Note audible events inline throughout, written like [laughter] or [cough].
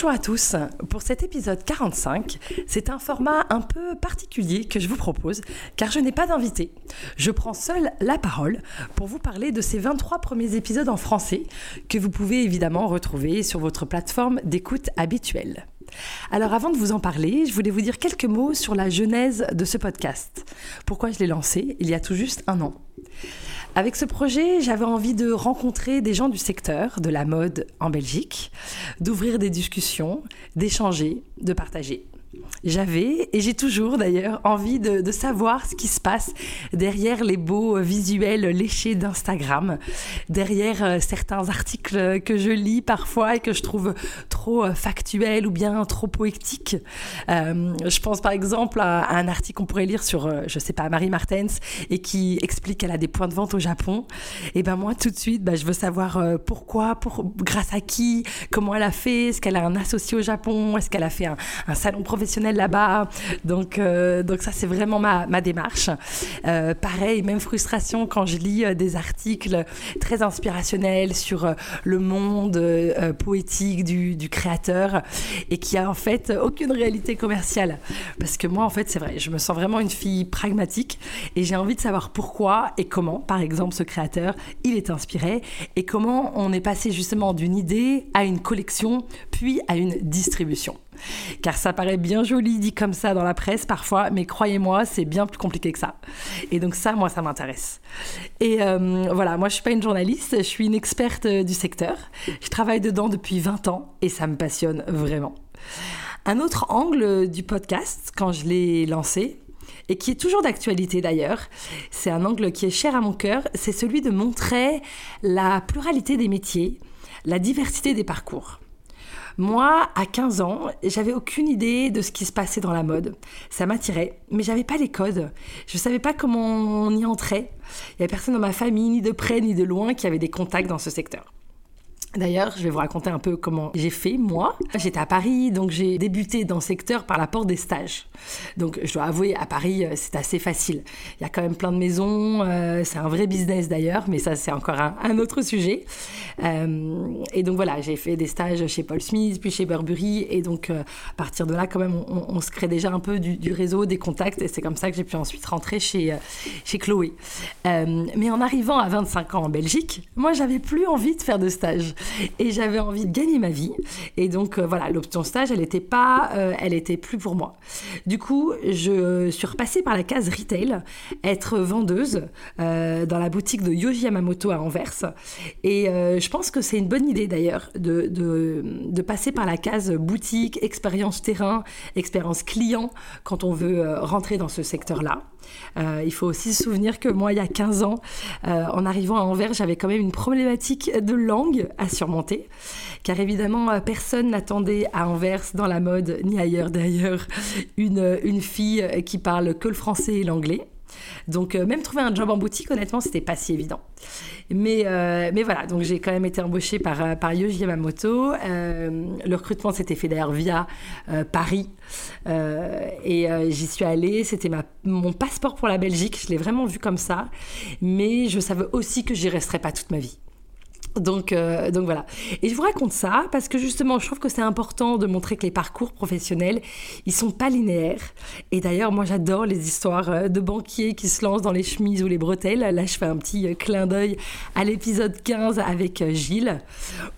Bonjour à tous. Pour cet épisode 45, c'est un format un peu particulier que je vous propose car je n'ai pas d'invité. Je prends seule la parole pour vous parler de ces 23 premiers épisodes en français que vous pouvez évidemment retrouver sur votre plateforme d'écoute habituelle. Alors avant de vous en parler, je voulais vous dire quelques mots sur la genèse de ce podcast. Pourquoi je l'ai lancé il y a tout juste un an? Avec ce projet, j'avais envie de rencontrer des gens du secteur de la mode en Belgique, d'ouvrir des discussions, d'échanger, de partager. J'avais, et j'ai toujours d'ailleurs, envie de, savoir ce qui se passe derrière les beaux visuels léchés d'Instagram, derrière euh, certains articles que je lis parfois et que je trouve trop euh, factuels ou bien trop poétiques. Euh, je pense par exemple à, un article qu'on pourrait lire sur, je sais pas, Marie Martens et qui explique qu'elle a des points de vente au Japon. Et ben moi, tout de suite, bah, je veux savoir pourquoi, pour, grâce à qui, comment elle a fait, est-ce qu'elle a un associé au Japon, est-ce qu'elle a fait un, un salon professionnel là-bas. Donc, euh, donc ça, c'est vraiment ma, ma démarche. Euh, pareil, même frustration quand je lis euh, des articles très inspirationnels sur le monde poétique du, du, créateur et qui a en fait aucune réalité commerciale. Parce que moi, en fait, c'est vrai, je me sens vraiment une fille pragmatique et j'ai envie de savoir pourquoi et comment, par exemple, ce créateur, il est inspiré et comment on est passé justement d'une idée à une collection, puis à une distribution. Car ça paraît bien joli dit comme ça dans la presse parfois, mais croyez-moi, c'est bien plus compliqué que ça. Et donc ça, moi, ça m'intéresse. Et euh, voilà, moi, je suis pas une journaliste, je suis une experte euh, du secteur. Je travaille dedans depuis 20 ans et ça me passionne vraiment. Un autre angle du podcast, quand je l'ai lancé, et qui est toujours d'actualité d'ailleurs, c'est un angle qui est cher à mon cœur, c'est celui de montrer la pluralité des métiers, la diversité des parcours. Moi, à 15 ans, j'avais aucune idée de ce qui se passait dans la mode. Ça m'attirait, mais j'avais pas les codes. Je savais pas comment on y entrait. Il y avait personne dans ma famille, ni de près ni de loin, qui avait des contacts dans ce secteur. D'ailleurs, je vais vous raconter un peu comment j'ai fait, moi. J'étais à Paris, donc j'ai débuté dans le secteur par la porte des stages. Donc, je dois avouer, à Paris, euh, c'est assez facile. Il y a quand même plein de maisons, euh, c'est un vrai business d'ailleurs, mais ça, c'est encore un, autre sujet. Euh, et donc, voilà, j'ai fait des stages chez Paul Smith, puis chez Burberry, et donc, à partir de là, quand même, on, se crée déjà un peu du, réseau, des contacts, et c'est comme ça que j'ai pu ensuite rentrer chez, chez Chloé. mais en arrivant à 25 ans en Belgique, moi, j'avais plus envie de faire de stage [laughs] et j'avais envie de gagner ma vie. Et donc euh, voilà, l'option stage, elle n'était pas, euh, elle était plus pour moi. Du coup, je suis repassée par la case retail, être vendeuse euh, dans la boutique de Yoji Yamamoto à Anvers. Et je pense que c'est une bonne idée d'ailleurs de, passer par la case boutique, expérience terrain, expérience client quand on veut rentrer dans ce secteur-là. Il faut aussi se souvenir que moi, il y a 15 ans, en arrivant à Anvers, j'avais quand même une problématique de langue à surmonter. Car évidemment, euh, personne n'attendait à Anvers, dans la mode, ni ailleurs d'ailleurs, une fille qui parle que le français et l'anglais. Donc euh, même trouver un job en boutique, honnêtement, c'était pas si évident. Mais, euh, mais voilà, donc j'ai quand même été embauchée par, par Yoji Yamamoto. le recrutement s'était fait d'ailleurs via Paris. et j'y suis allée, c'était mon passeport pour la Belgique, je l'ai vraiment vu comme ça. Mais je savais aussi que j'y resterais pas toute ma vie. Donc, euh, donc voilà. Et je vous raconte ça parce que justement, je trouve que c'est important de montrer que les parcours professionnels, ils sont pas linéaires. Et d'ailleurs, moi, j'adore les histoires euh, de banquiers qui se lancent dans les chemises ou les bretelles. Là, je fais un petit euh, clin d'œil à l'épisode 15 avec Gilles,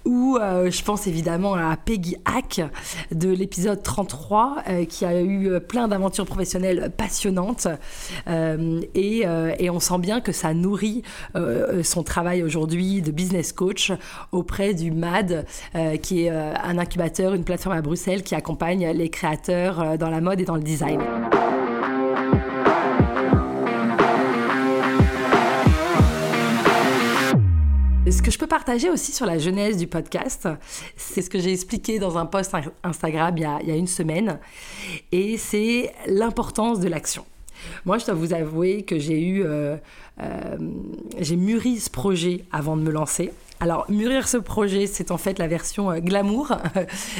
ou je pense évidemment à Peggy Hack de l'épisode 33 qui a eu plein d'aventures professionnelles passionnantes. Et, et, on sent bien que ça nourrit son travail aujourd'hui de business coach auprès du MAD, euh, qui est euh, un incubateur, une plateforme à Bruxelles qui accompagne les créateurs euh, dans la mode et dans le design. Ce que je peux partager aussi sur la genèse du podcast, c'est ce que j'ai expliqué dans un post Instagram il y a une semaine, et c'est l'importance de l'action. Moi, je dois vous avouer que j'ai eu, j'ai mûri ce projet avant de me lancer. Alors, mûrir ce projet, c'est en fait la version euh, glamour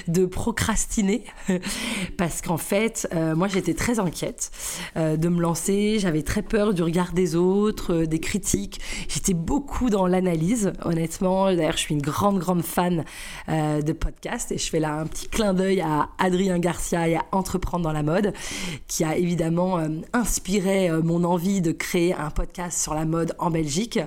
de procrastiner. [laughs] Parce qu'en fait, euh, moi, j'étais très inquiète euh, de me lancer. J'avais très peur du regard des autres, des critiques. J'étais beaucoup dans l'analyse, honnêtement. D'ailleurs, je suis une grande, grande fan de podcasts. Et je fais là un petit clin d'œil à Adrien Garcia et à Entreprendre dans la mode, qui a évidemment inspiré mon envie de créer un podcast sur la mode en Belgique.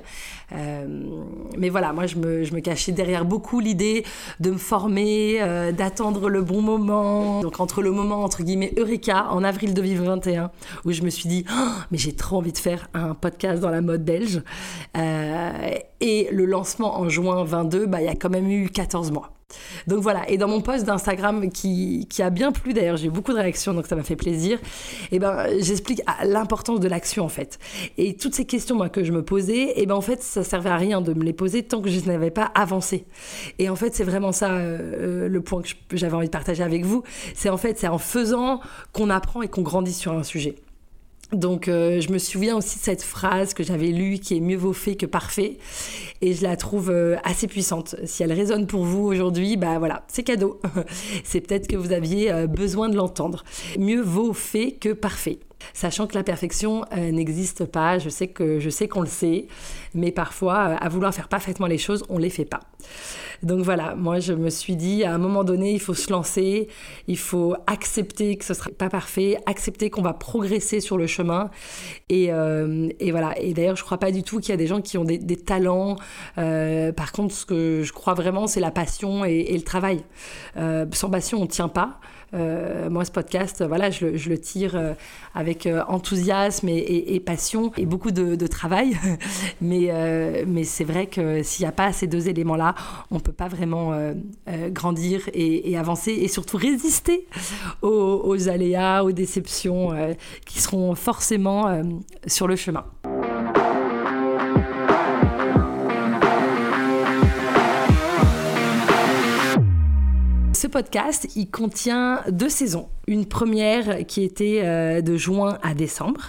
mais voilà, moi, je je me cachais derrière beaucoup l'idée de me former, euh, d'attendre le bon moment. Donc entre le moment, entre guillemets, Eureka, en avril 2021, où je me suis dit, oh, mais j'ai trop envie de faire un podcast dans la mode belge, euh, et le lancement en juin 22, bah, il y a quand même eu 14 mois. Donc voilà, et dans mon post d'Instagram qui, a bien plu d'ailleurs, j'ai eu beaucoup de réactions donc ça m'a fait plaisir, et eh ben j'explique l'importance de l'action en fait. Et toutes ces questions moi, que je me posais, et eh ben en fait ça servait à rien de me les poser tant que je n'avais pas avancé. Et en fait c'est vraiment ça euh, le point que j'avais envie de partager avec vous, c'est en fait c'est en faisant qu'on apprend et qu'on grandit sur un sujet. Donc euh, je me souviens aussi de cette phrase que j'avais lue qui est mieux vaut fait que parfait et je la trouve euh, assez puissante. Si elle résonne pour vous aujourd'hui, bah voilà, c'est cadeau. [laughs] c'est peut-être que vous aviez euh, besoin de l'entendre. Mieux vaut fait que parfait sachant que la perfection n'existe pas. Je sais que je sais qu'on le sait, mais parfois, à vouloir faire parfaitement les choses, on les fait pas. Donc voilà, moi je me suis dit à un moment donné, il faut se lancer, il faut accepter que ce sera pas parfait, accepter qu'on va progresser sur le chemin. Et, euh, voilà. Et d'ailleurs, je crois pas du tout qu'il y a des gens qui ont des, talents. Euh, par contre, ce que je crois vraiment, c'est la passion et, le travail. Euh, sans passion, on tient pas. Euh, moi, ce podcast, voilà, je, le tire euh, avec euh, enthousiasme et, passion et beaucoup de, travail. [laughs] mais mais c'est vrai que s'il n'y a pas ces deux éléments-là, on ne peut pas vraiment grandir et, avancer et surtout résister aux, aux aléas, aux déceptions qui seront forcément sur le chemin. Podcast, il contient deux saisons. Une première qui était euh, de juin à décembre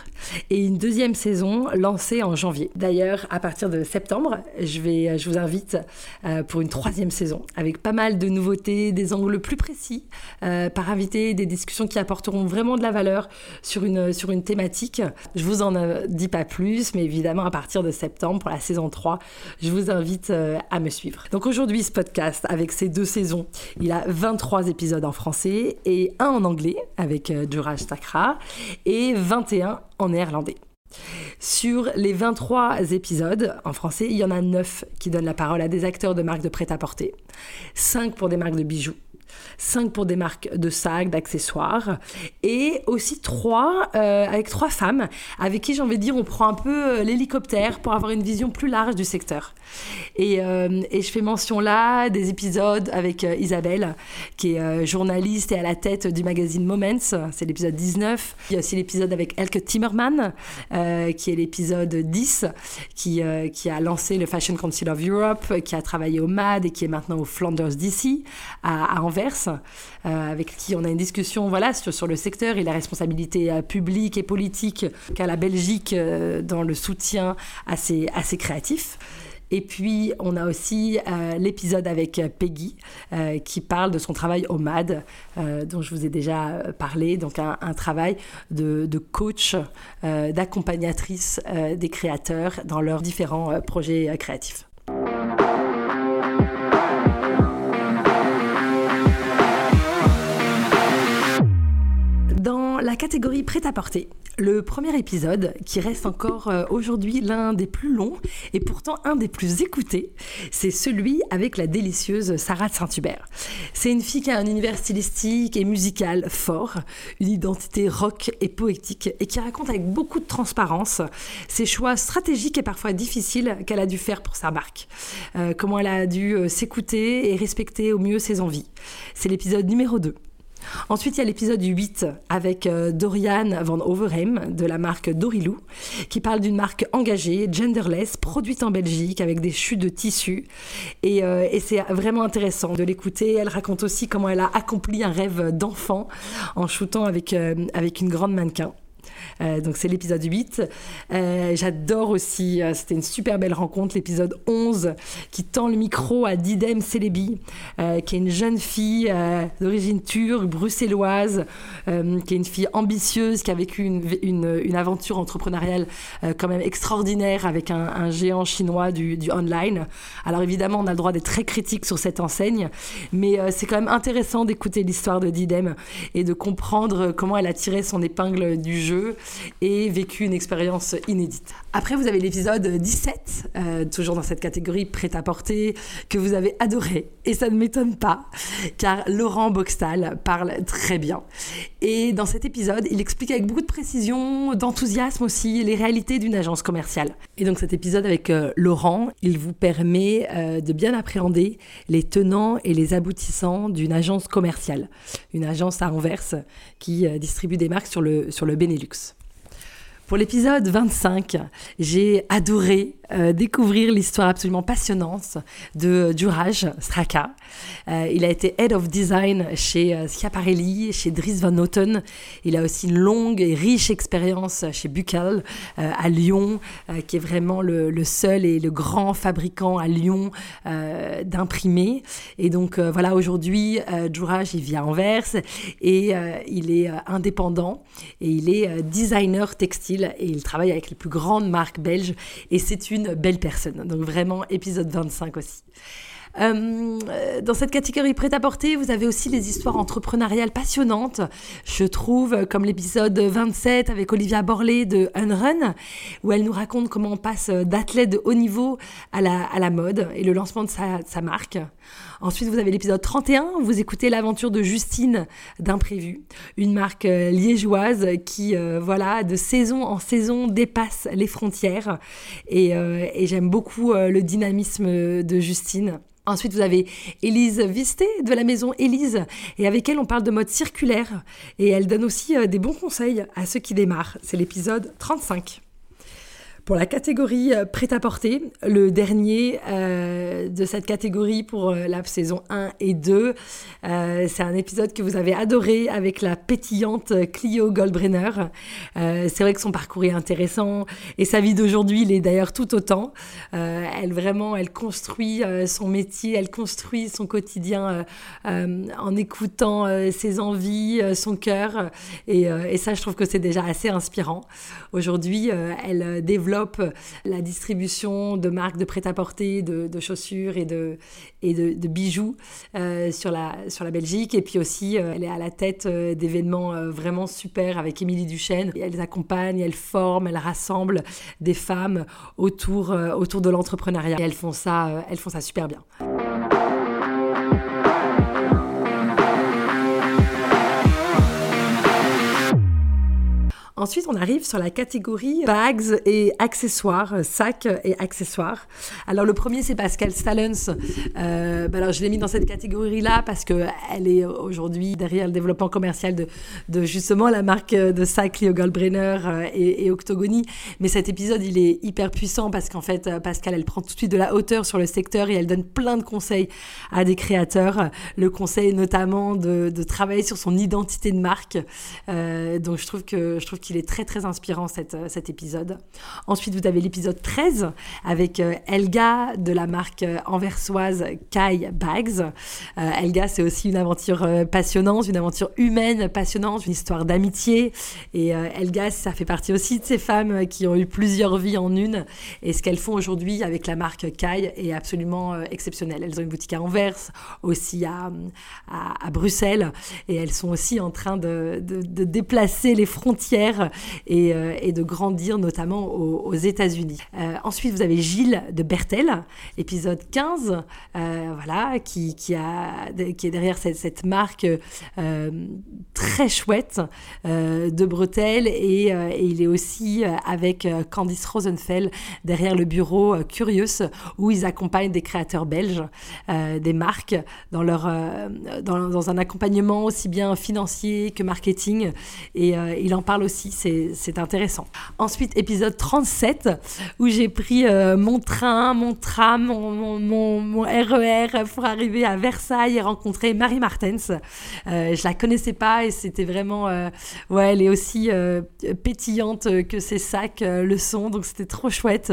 et une deuxième saison lancée en janvier. D'ailleurs, à partir de septembre, je, vais, je vous invite euh, pour une troisième saison avec pas mal de nouveautés, des angles plus précis euh, par invité, des discussions qui apporteront vraiment de la valeur sur une, sur une thématique. Je vous en dis pas plus, mais évidemment, à partir de septembre, pour la saison 3, je vous invite à me suivre. Donc aujourd'hui, ce podcast, avec ces deux saisons, il a 23 épisodes en français et un en anglais avec euh, Duraj Sakra et 21 en néerlandais. Sur les 23 épisodes en français, il y en a 9 qui donnent la parole à des acteurs de marques de prêt-à-porter, 5 pour des marques de bijoux, 5 pour des marques de sacs, d'accessoires, et aussi 3 euh, avec trois femmes avec qui j'ai envie de dire on prend un peu euh, l'hélicoptère pour avoir une vision plus large du secteur. Et, euh, et je fais mention là des épisodes avec Isabelle, qui est journaliste et à la tête du magazine Moments, c'est l'épisode 19. Il y a aussi l'épisode avec Elke Timmerman, qui est l'épisode 10, qui, qui a lancé le Fashion Council of Europe, qui a travaillé au MAD et qui est maintenant au Flanders DC à, à Anvers. Euh, avec qui on a une discussion voilà, sur, le secteur et la responsabilité euh, publique et politique qu'a la Belgique euh, dans le soutien à ses, créatifs. Et puis, on a aussi l'épisode avec Peggy, qui parle de son travail au MAD, dont je vous ai déjà parlé. Donc, un, travail de coach, d'accompagnatrice des créateurs dans leurs différents projets créatifs. La catégorie prêt-à-porter. Le premier épisode, qui reste encore euh, aujourd'hui l'un des plus longs et pourtant un des plus écoutés, c'est celui avec la délicieuse Sarah de Saint-Hubert. C'est une fille qui a un univers stylistique et musical fort, une identité rock et poétique et qui raconte avec beaucoup de transparence ses choix stratégiques et parfois difficiles qu'elle a dû faire pour sa marque. Euh, comment elle a dû euh, s'écouter et respecter au mieux ses envies. C'est l'épisode numéro 2. Ensuite, il y a l'épisode 8 avec euh, Dorian Van Overheim de la marque Dorilou, qui parle d'une marque engagée, genderless, produite en Belgique avec des chutes de tissus. Euh, et, c'est vraiment intéressant de l'écouter. Elle raconte aussi comment elle a accompli un rêve d'enfant en shootant avec, euh, avec une grande mannequin. Donc c'est l'épisode 8. J'adore aussi, c'était une super belle rencontre, l'épisode 11 qui tend le micro à Didem Celebi, qui est une jeune fille d'origine turque, bruxelloise, qui est une fille ambitieuse, qui a vécu une, une, une aventure entrepreneuriale quand même extraordinaire avec un, un géant chinois du, du, online. Alors évidemment, on a le droit d'être très critique sur cette enseigne, mais c'est quand même intéressant d'écouter l'histoire de Didem et de comprendre comment elle a tiré son épingle du jeu et vécu une expérience inédite. Après, vous avez l'épisode 17, euh, toujours dans cette catégorie prêt-à-porter, que vous avez adoré. Et ça ne m'étonne pas, car Laurent Boxtal parle très bien. Et dans cet épisode, il explique avec beaucoup de précision, d'enthousiasme aussi, les réalités d'une agence commerciale. Et donc cet épisode avec euh, Laurent, il vous permet euh, de bien appréhender les tenants et les aboutissants d'une agence commerciale. Une agence à Anvers qui distribue des marques sur le, sur le Benelux luxe. Pour l'épisode 25, j'ai adoré euh, découvrir l'histoire absolument passionnante de Duraj Straka. Euh, il a été Head of Design chez euh, Schiaparelli, chez Dries Van Noten. Il a aussi une longue et riche expérience chez Bucal à Lyon, qui est vraiment le, seul et le grand fabricant à Lyon d'imprimés. Et donc voilà, aujourd'hui, Duraj, il vit à Anvers et il est indépendant et il est designer textile et il travaille avec les plus grandes marques belges. Et c'est une belle personne. Donc vraiment, épisode 25 aussi. Euh, dans cette catégorie prêt-à-porter, vous avez aussi les histoires entrepreneuriales passionnantes, je trouve, comme l'épisode 27 avec Olivia Borlé de Unrun, où elle nous raconte comment on passe d'athlète de haut niveau à la, à la mode et le lancement de sa, sa marque. Ensuite, vous avez l'épisode 31, où vous écoutez l'aventure de Justine d'Imprévu, une marque euh, liégeoise qui, euh, voilà, de saison en saison dépasse les frontières. Et, et j'aime beaucoup le dynamisme de Justine. Ensuite, vous avez Élise Visté de la maison Élise, et avec elle, on parle de mode circulaire, et elle donne aussi euh, des bons conseils à ceux qui démarrent. C'est l'épisode 35. Pour la catégorie euh, prêt-à-porter, le dernier euh, de cette catégorie pour euh, la saison 1 et 2, c'est un épisode que vous avez adoré avec la pétillante Clio Goldbrenner. c'est vrai que son parcours est intéressant et sa vie d'aujourd'hui, il est d'ailleurs tout autant. elle vraiment, elle construit son métier, elle construit son quotidien en écoutant ses envies, son cœur et, et, ça, je trouve que c'est déjà assez inspirant. Aujourd'hui, elle développe la distribution de marques de prêt-à-porter, de, chaussures et de, bijoux euh, sur, la, Belgique. Et puis aussi, euh, elle est à la tête euh, d'événements vraiment super avec Émilie Duchesne. Elle accompagne, elle forme, elle rassemble des femmes autour, de l'entrepreneuriat. Et elles elles font ça super bien. Ensuite, on arrive sur la catégorie bags et accessoires, sacs et accessoires. Alors, le premier, c'est Pascal Stallens. Euh, bah alors, je l'ai mis dans cette catégorie-là parce qu'elle est aujourd'hui derrière le développement commercial de, justement la marque de sacs Leo Goldbrenner euh, et, et, Octogony. Mais cet épisode, il est hyper puissant parce qu'en fait, euh, Pascal, elle prend tout de suite de la hauteur sur le secteur et elle donne plein de conseils à des créateurs. Le conseil notamment de, travailler sur son identité de marque. Donc, je trouve que je trouve qu'il il est très très inspirant cet, euh, cet épisode. Ensuite, vous avez l'épisode 13 avec euh, Elga de la marque euh, anversoise Kai Bags. Elga, c'est aussi une aventure passionnante, une aventure humaine passionnante, une histoire d'amitié. Et Elga, ça fait partie aussi de ces femmes qui ont eu plusieurs vies en une. Et ce qu'elles font aujourd'hui avec la marque Kai est absolument exceptionnel. Elles ont une boutique à Anvers, aussi à, à, Bruxelles. Et elles sont aussi en train de, de déplacer les frontières euh, et, de grandir notamment aux, États-Unis. Euh, ensuite, vous avez Gilles de Bertel, épisode 15, euh, voilà, qui, est derrière cette, marque très chouette de bretelles et, il est aussi avec Candice Rosenfeld derrière le bureau Curious où ils accompagnent des créateurs belges, des marques dans, leur, dans, un accompagnement aussi bien financier que marketing et il en parle aussi, c'est intéressant. Ensuite, épisode 37, où j'ai pris euh, mon train, mon tram, mon, RER e pour arriver à Versailles et rencontrer Marie Martens. Euh, je la connaissais pas et c'était vraiment, euh, ouais, elle est aussi pétillante que ses sacs le sont, donc c'était trop chouette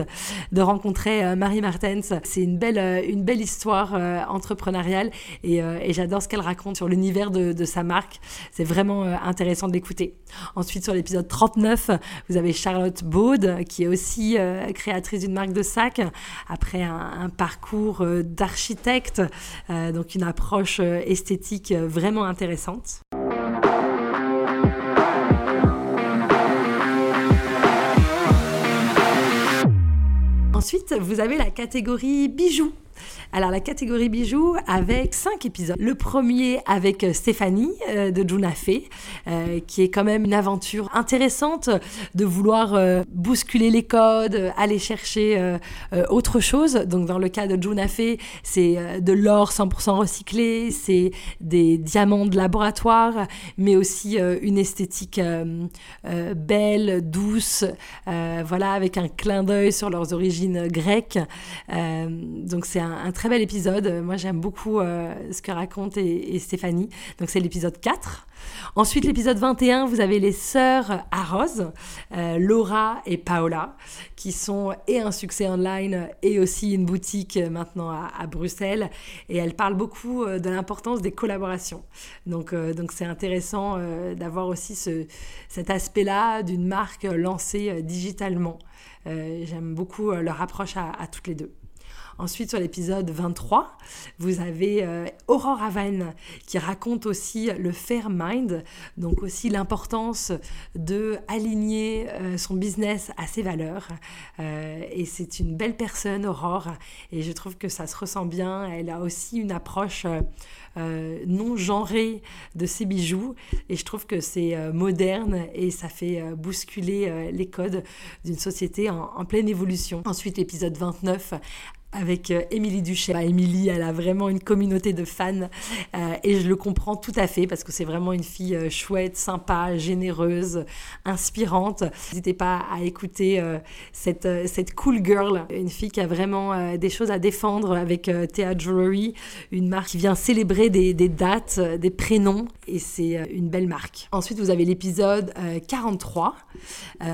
de rencontrer Marie Martens. C'est une belle, une belle histoire entrepreneuriale et, j'adore ce qu'elle raconte sur l'univers de, sa marque. C'est vraiment intéressant de l'écouter. Ensuite, sur l'épisode 39, vous avez Charlotte Baud, qui est aussi euh, créatrice d'une marque de sac, après un, parcours euh, d'architecte, euh, donc une approche esthétique vraiment intéressante. Ensuite, vous avez la catégorie bijoux. Alors la catégorie bijoux avec cinq épisodes. Le premier avec euh, Stéphanie euh, de Juna Fé, euh, qui est quand même une aventure intéressante de vouloir bousculer les codes, aller chercher autre chose. Donc dans le cas de Juna Fé, c'est de l'or 100% recyclé, c'est des diamants de laboratoire, mais aussi une esthétique belle, douce, voilà, avec un clin d'œil sur leurs origines grecques. donc c'est un, un très bel épisode. Moi, j'aime beaucoup euh, ce que raconte et, Stéphanie. Donc, c'est l'épisode 4. Ensuite, l'épisode 21, vous avez les sœurs Arros, euh, Laura et Paola, qui sont et un succès online et aussi une boutique maintenant à, Bruxelles. Et elles parlent beaucoup euh, de l'importance des collaborations. Donc, donc c'est intéressant d'avoir aussi ce, cet aspect-là d'une marque lancée digitalement. J'aime beaucoup leur approche à toutes les deux. Ensuite, sur l'épisode 23, vous avez euh, Aurore qui raconte aussi le fair mind, donc aussi l'importance de aligner euh, son business à ses valeurs. Euh, et c'est une belle personne, Aurore, et je trouve que ça se ressent bien. Elle a aussi une approche non genrée de ses bijoux, et je trouve que c'est moderne et ça fait bousculer les codes d'une société en pleine évolution. Ensuite, l'épisode 29 avec euh, Émilie Duché. Bah, elle a vraiment une communauté de fans euh, et je le comprends tout à fait parce que c'est vraiment une fille euh, chouette, sympa, généreuse, inspirante. N'hésitez pas à écouter cette, cette cool girl, une fille qui a vraiment des choses à défendre avec Thea Jewelry, une marque qui vient célébrer des, des dates, des prénoms et c'est une belle marque. Ensuite, vous avez l'épisode 43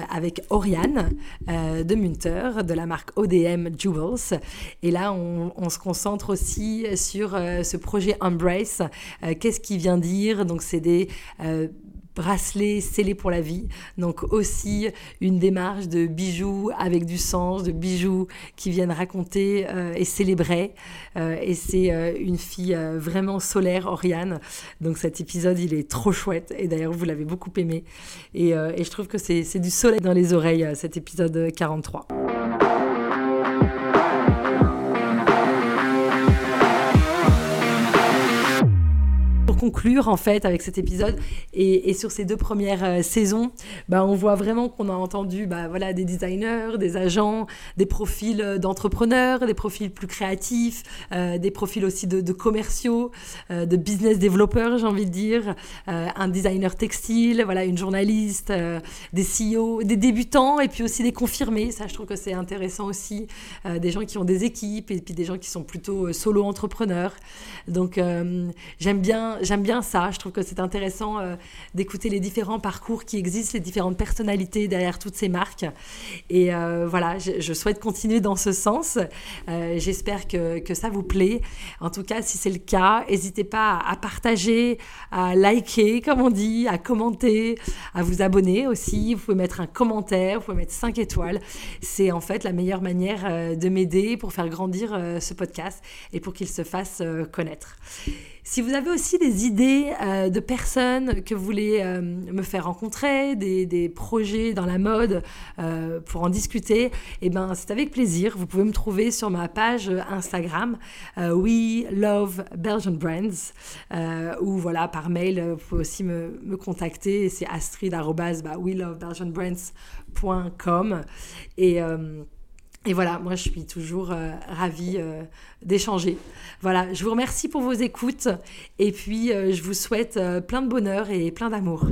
avec Oriane de Munter de la marque ODM Jewels et là, on, se concentre aussi sur euh, ce projet Embrace. Euh, qu'est-ce qu'il vient dire? Donc, c'est des euh, bracelets scellés pour la vie. Donc aussi une démarche de bijoux avec du sens, de bijoux qui viennent raconter et célébrer. et c'est une fille vraiment solaire, Oriane. Donc cet épisode, il est trop chouette. Et d'ailleurs, vous l'avez beaucoup aimé. Et, et je trouve que c'est du soleil dans les oreilles, cet épisode 43. Conclure en fait avec cet épisode et, sur ces deux premières euh, saisons, bah, on voit vraiment qu'on a entendu bah, voilà, des designers, des agents, des profils euh, d'entrepreneurs, des profils plus créatifs, euh, des profils aussi de, commerciaux, de business développeurs, j'ai envie de dire, un designer textile, voilà, une journaliste, des CEO, des débutants et puis aussi des confirmés. Ça, je trouve que c'est intéressant aussi, des gens qui ont des équipes et puis des gens qui sont plutôt solo entrepreneurs. Donc, j'aime bien j'aime bien ça. Je trouve que c'est intéressant euh, d'écouter les différents parcours qui existent, les différentes personnalités derrière toutes ces marques. Et euh, voilà, je, souhaite continuer dans ce sens. Euh, j'espère que, que, ça vous plaît. En tout cas, si c'est le cas, n'hésitez pas à, partager, à liker, comme on dit, à commenter, à vous abonner aussi. Vous pouvez mettre un commentaire, vous pouvez mettre 5 étoiles. C'est en fait la meilleure manière de m'aider pour faire grandir ce podcast et pour qu'il se fasse connaître. Si vous avez aussi des idées euh, de personnes que vous voulez euh, me faire rencontrer, des, projets dans la mode euh, pour en discuter, eh ben, c'est avec plaisir. Vous pouvez me trouver sur ma page Instagram We Love Belgian Brands ou voilà par mail. Vous pouvez aussi me, me contacter. C'est astrid bah, et et voilà, moi je suis toujours euh, ravie euh, d'échanger. Voilà, je vous remercie pour vos écoutes et puis euh, je vous souhaite plein de bonheur et plein d'amour.